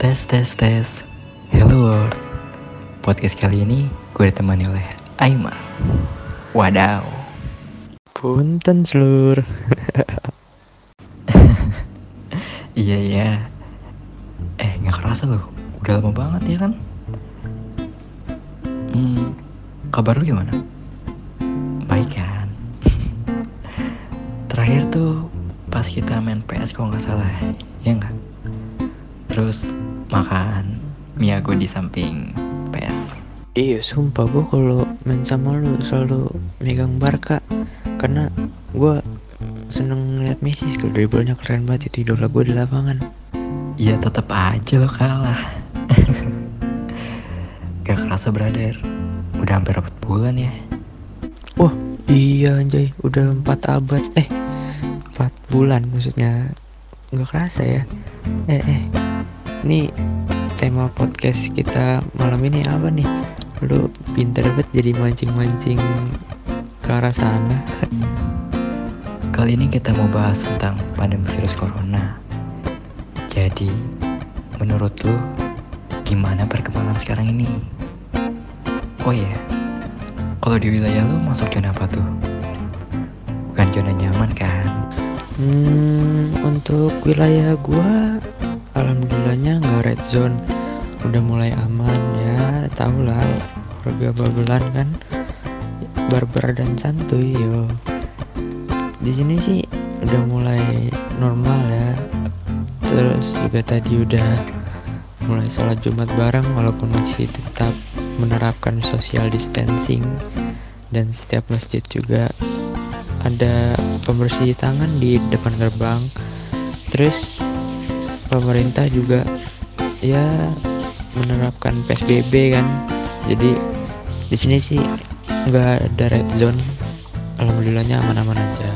Tes tes tes. Hello world. Podcast kali ini gue ditemani oleh Aima. Wadaw. Punten seluruh Iya iya. Eh gak kerasa loh. Udah lama banget ya kan? Hmm Kabar lu gimana? Baik kan? Terakhir tuh Pas kita main PS kalau nggak salah. Ya nggak? Terus makan. Mie aku di samping PS Iya sumpah gue kalau main sama lu selalu megang Barca Karena gue seneng ngeliat Messi kalau dribblenya keren banget itu idola gue di lapangan. Ya tetap aja lo kalah. Gak kerasa brother. Udah hampir 4 bulan ya. Wah iya anjay. Udah 4 abad. Eh 4 bulan maksudnya. Nggak kerasa ya. Eh eh ini tema podcast kita malam ini apa nih lu pinter banget jadi mancing-mancing ke arah sana Kali ini kita mau bahas tentang pandemi virus corona Jadi menurut lu gimana perkembangan sekarang ini? Oh iya, kalau di wilayah lu masuk zona apa tuh? Bukan zona nyaman kan? Hmm, untuk wilayah gua alhamdulillahnya nggak red zone. Udah mulai aman ya, tau lah warga Babelan kan barbar dan santuy yo. Di sini sih udah mulai normal ya. Terus juga tadi udah mulai sholat Jumat bareng walaupun masih tetap menerapkan social distancing dan setiap masjid juga ada pembersih tangan di depan gerbang terus pemerintah juga ya menerapkan PSBB kan jadi di sini sih nggak ada red zone alhamdulillahnya aman-aman aja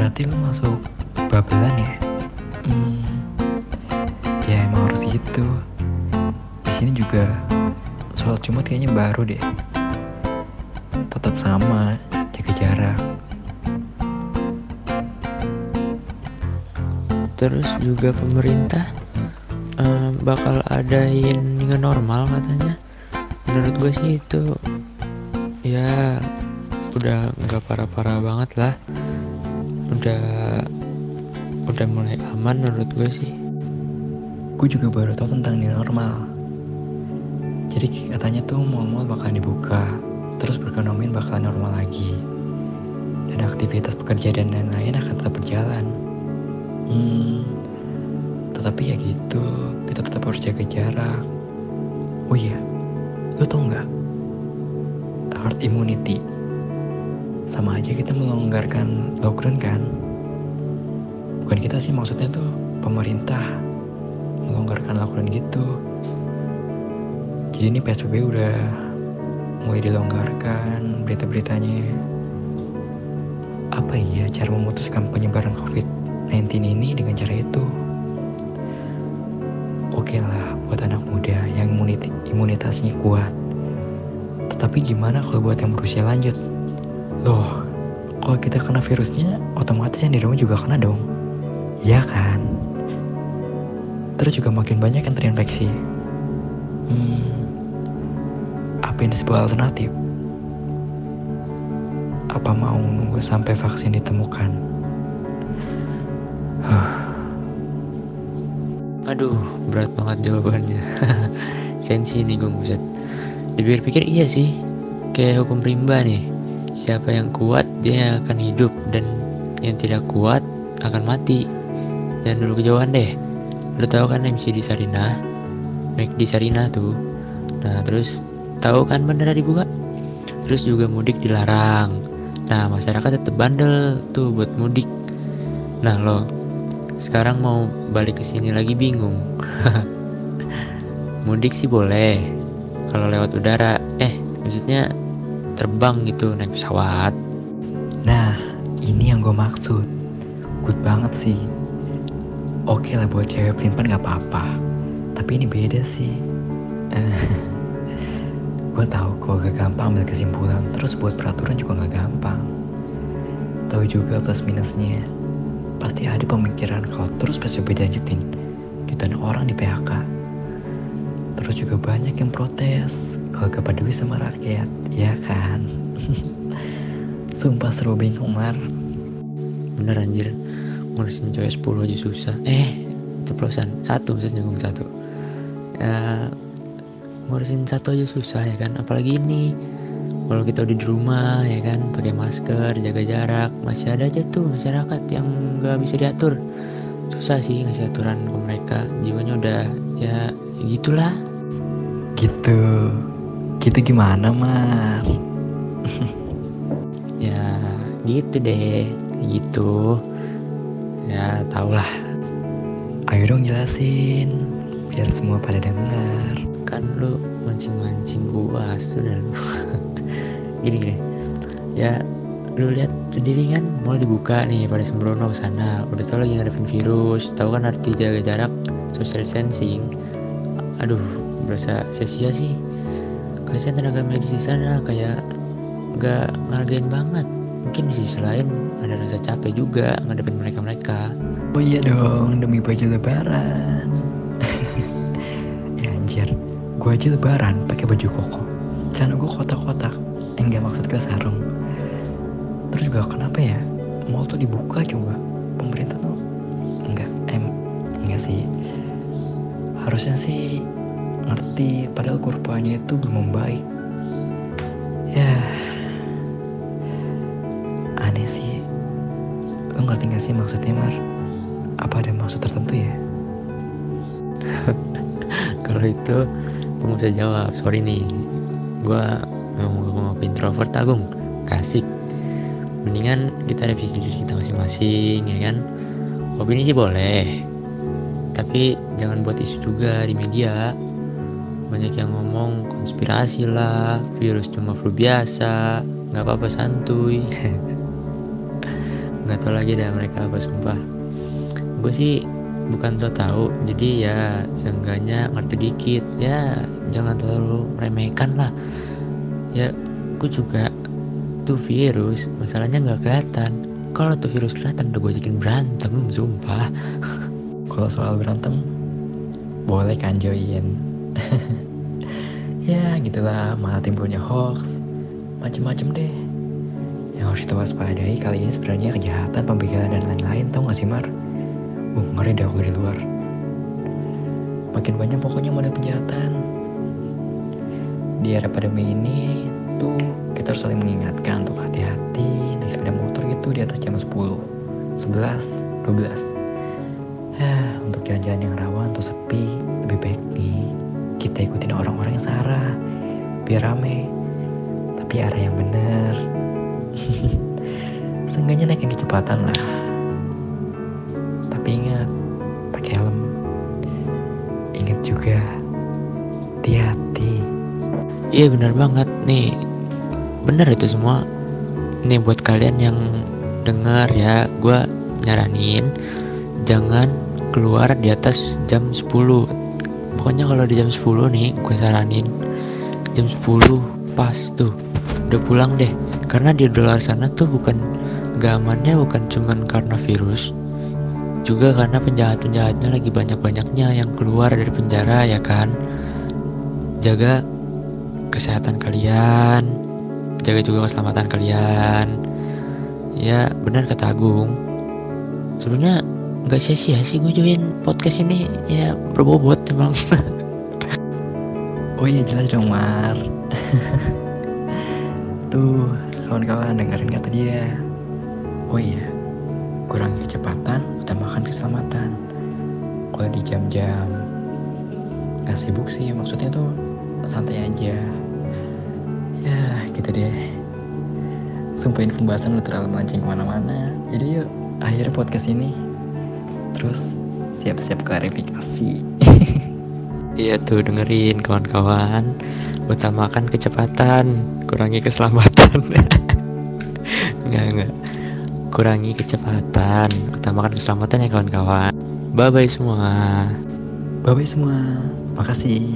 Berarti lu masuk babelan ya? Hmm, ya emang harus gitu. Di sini juga sholat Jumat kayaknya baru deh. Tetap sama, jaga jarak. Terus juga pemerintah eh, bakal adain new normal katanya menurut gue sih itu ya udah nggak parah-parah banget lah udah udah mulai aman menurut gue sih Gue juga baru tahu tentang new normal. Jadi katanya tuh mall-mall bakalan dibuka, terus perekonomian bakalan normal lagi. Dan aktivitas pekerja dan lain-lain akan tetap berjalan. Hmm, tetapi ya gitu, kita tetap harus jaga jarak. Oh iya, lo tau nggak? Herd immunity. Sama aja kita melonggarkan lockdown kan? Bukan kita sih maksudnya tuh pemerintah melonggarkan lockdown gitu. Jadi ini PSBB udah mulai dilonggarkan berita-beritanya. Apa iya cara memutuskan penyebaran COVID-19 imunitasnya kuat. Tetapi gimana kalau buat yang berusia lanjut? Loh, kalau kita kena virusnya, otomatis yang di rumah juga kena dong. Ya kan? Terus juga makin banyak yang terinfeksi. Hmm, apa ini sebuah alternatif? Apa mau nunggu sampai vaksin ditemukan? aduh berat banget jawabannya sensi nih gue buset. Dipikir-pikir iya sih. Kayak hukum rimba nih. Siapa yang kuat dia akan hidup. Dan yang tidak kuat akan mati. Dan dulu kejauhan deh. Lu tahu kan MC di Sarina? Mac di Sarina tuh. Nah terus tahu kan bandara dibuka? Terus juga mudik dilarang. Nah masyarakat tetap bandel tuh buat mudik. Nah lo sekarang mau balik ke sini lagi bingung mudik sih boleh kalau lewat udara eh maksudnya terbang gitu naik pesawat Nah, ini yang gue maksud. Good banget sih. Oke lah buat cewek pelimpan gak apa-apa. Tapi ini beda sih. gue tahu kok gak gampang ambil kesimpulan. Terus buat peraturan juga gak gampang. Tahu juga plus minusnya. Pasti ada pemikiran kalau terus PSBB dilanjutin. Kita orang di PHK. Terus juga banyak yang protes kalau gak peduli sama rakyat, ya kan? Sumpah seru bingung Mar. Bener anjir, ngurusin cewek 10 aja susah. Eh, ceplosan. Satu, saya nyinggung satu. Ya, ngurusin satu aja susah ya kan, apalagi ini. Kalau kita udah di rumah ya kan? Pakai masker jaga jarak. Masih ada aja tuh masyarakat yang nggak bisa diatur. Susah sih ngasih aturan ke mereka. Jiwanya udah ya gitulah Gitu. Gitu gimana Mar? ya gitu deh. Gitu. Ya tau lah Ayo dong jelasin biar semua pada dengar. kan lu mancing-mancing gua sudah. Lu gini gini. Ya lu lihat sendiri kan mau dibuka nih pada sembrono ke sana. Udah tau lagi ngadepin virus tahu kan arti jaga jarak social distancing. Aduh berasa sia-sia sih kasihan tenaga medis di sana kayak nggak ngargain banget mungkin di sisi lain ada rasa capek juga ngadepin mereka mereka Oh iya dong demi baju lebaran. ya anjir, gua aja lebaran pakai baju koko. Celana gua kotak-kotak. Enggak maksud ke sarung. Terus juga kenapa ya? Mall tuh dibuka coba. Pemerintah tuh enggak em enggak sih. Harusnya sih ngerti padahal kurvanya itu belum membaik. Ya aneh sih. Lo ngerti gak sih maksudnya Mar? Apa ada maksud tertentu ya? kalau itu gue bisa jawab sorry nih gue mau introvert agung kasih mendingan kita revisi diri kita masing-masing ya kan opini sih boleh tapi jangan buat isu juga di media banyak yang ngomong konspirasi lah virus cuma flu biasa nggak apa-apa santuy. Nggak tahu lagi dah mereka apa sumpah. Gue sih bukan so tahu jadi ya seenggaknya ngerti dikit. Ya jangan terlalu meremehkan lah. Ya gue juga tuh virus masalahnya nggak kelihatan. Kalau tuh virus kelihatan udah gue ajakin berantem sumpah. Kalau soal berantem, boleh kan join. ya gitulah malah timbulnya hoax, macem-macem deh. Yang harus kita waspadai kali ini sebenarnya kejahatan, pembegalan dan lain-lain, tau gak sih Mar? Uh, ngeri aku dari luar. Makin banyak pokoknya model kejahatan. Di era pandemi ini tuh kita harus saling mengingatkan untuk hati-hati naik sepeda motor gitu di atas jam 10, 11, 12. Ya, untuk jalan-jalan yang rawan atau sepi, lebih baik nih kita ikutin orang-orang yang sarah, biar rame. Tapi arah yang bener. Seenggaknya naikin kecepatan lah. Tapi ingat, pakai helm. Ingat juga, hati-hati. iya benar banget nih bener itu semua nih buat kalian yang dengar ya gue nyaranin jangan keluar di atas jam 10 pokoknya kalau di jam 10 nih gue saranin jam 10 pas tuh. Udah pulang deh. Karena di luar sana tuh bukan gak bukan cuman karena virus juga karena penjahat-penjahatnya lagi banyak-banyaknya yang keluar dari penjara ya kan? Jaga kesehatan kalian. Jaga juga keselamatan kalian. Ya benar kata Agung. Sebenarnya nggak sia-sia sih gue join podcast ini. Ya berbobot emang. Oh iya jelas dong Mar. Tuh kawan-kawan dengerin kata dia. Oh iya Kurangi kecepatan Utamakan keselamatan. Kalau di jam-jam Gak sibuk sih Maksudnya tuh Santai aja. Ya gitu deh. Sumpah ini pembahasan udah terlalu melancing ke mana-mana. Jadi yuk Akhir podcast ini Terus Siap-siap klarifikasi. Iya tuh dengerin kawan-kawan. Utamakan kecepatan kurangi keselamatan. Enggak enggak. Kurangi kecepatan utamakan keselamatan ya kawan-kawan. Bye bye semua. Bye-bye semua. Makasih